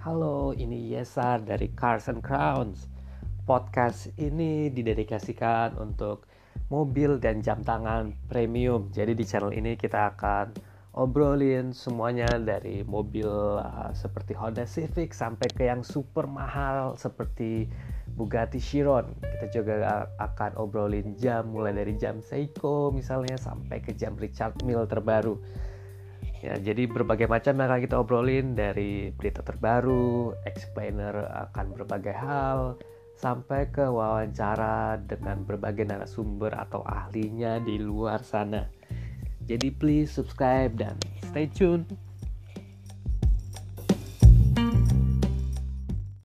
Halo, ini Yesar dari Cars and Crowns. Podcast ini didedikasikan untuk mobil dan jam tangan premium. Jadi di channel ini kita akan obrolin semuanya dari mobil uh, seperti Honda Civic sampai ke yang super mahal seperti Bugatti Chiron. Kita juga akan obrolin jam mulai dari jam Seiko misalnya sampai ke jam Richard Mille terbaru. Ya, jadi berbagai macam yang akan kita obrolin dari berita terbaru, explainer akan berbagai hal, sampai ke wawancara dengan berbagai narasumber atau ahlinya di luar sana. Jadi please subscribe dan stay tune.